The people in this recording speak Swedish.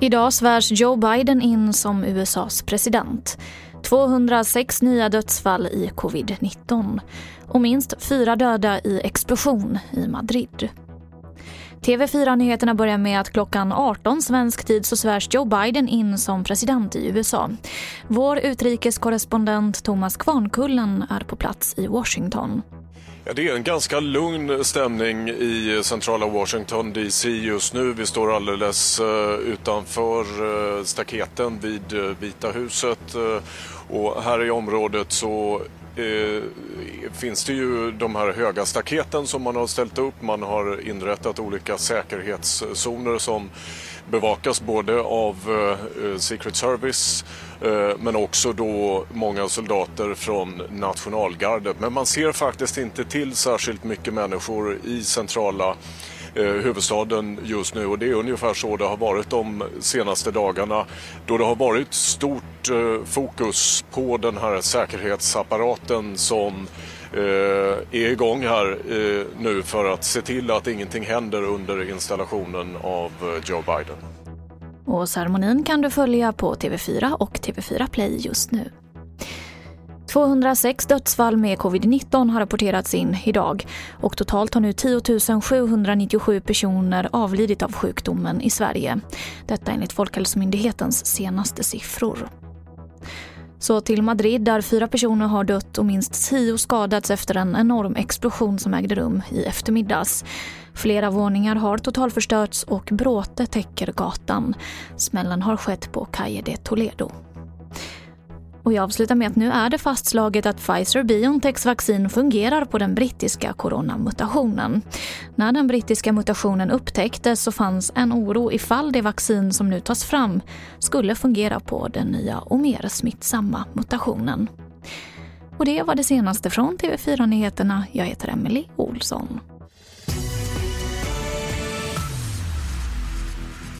Idag svärs Joe Biden in som USAs president. 206 nya dödsfall i covid-19 och minst fyra döda i explosion i Madrid. TV4-nyheterna börjar med att klockan 18 svensk tid så svärs Joe Biden in som president i USA. Vår utrikeskorrespondent Thomas Kvarnkullen är på plats i Washington. Ja, det är en ganska lugn stämning i centrala Washington DC just nu. Vi står alldeles eh, utanför eh, staketen vid eh, Vita huset och här i området så eh, finns det ju de här höga staketen som man har ställt upp. Man har inrättat olika säkerhetszoner som bevakas både av eh, Secret Service eh, men också då många soldater från nationalgardet. Men man ser faktiskt inte till särskilt mycket människor i centrala Eh, huvudstaden just nu och det är ungefär så det har varit de senaste dagarna då det har varit stort eh, fokus på den här säkerhetsapparaten som eh, är igång här nu för att se till att ingenting händer under installationen av Joe Biden. Och ceremonin kan du följa på TV4 och TV4 Play just nu. 206 dödsfall med covid-19 har rapporterats in idag och totalt har nu 10 797 personer avlidit av sjukdomen i Sverige. Detta enligt Folkhälsomyndighetens senaste siffror. Så till Madrid där fyra personer har dött och minst tio skadats efter en enorm explosion som ägde rum i eftermiddags. Flera våningar har totalförstörts och bråte täcker gatan. Smällen har skett på Calle de Toledo. Och jag avslutar med att nu är det fastslaget att Pfizer-Biontechs vaccin fungerar på den brittiska coronamutationen. När den brittiska mutationen upptäcktes så fanns en oro ifall det vaccin som nu tas fram skulle fungera på den nya och mer smittsamma mutationen. Och det var det senaste från TV4 Nyheterna. Jag heter Emily Olsson.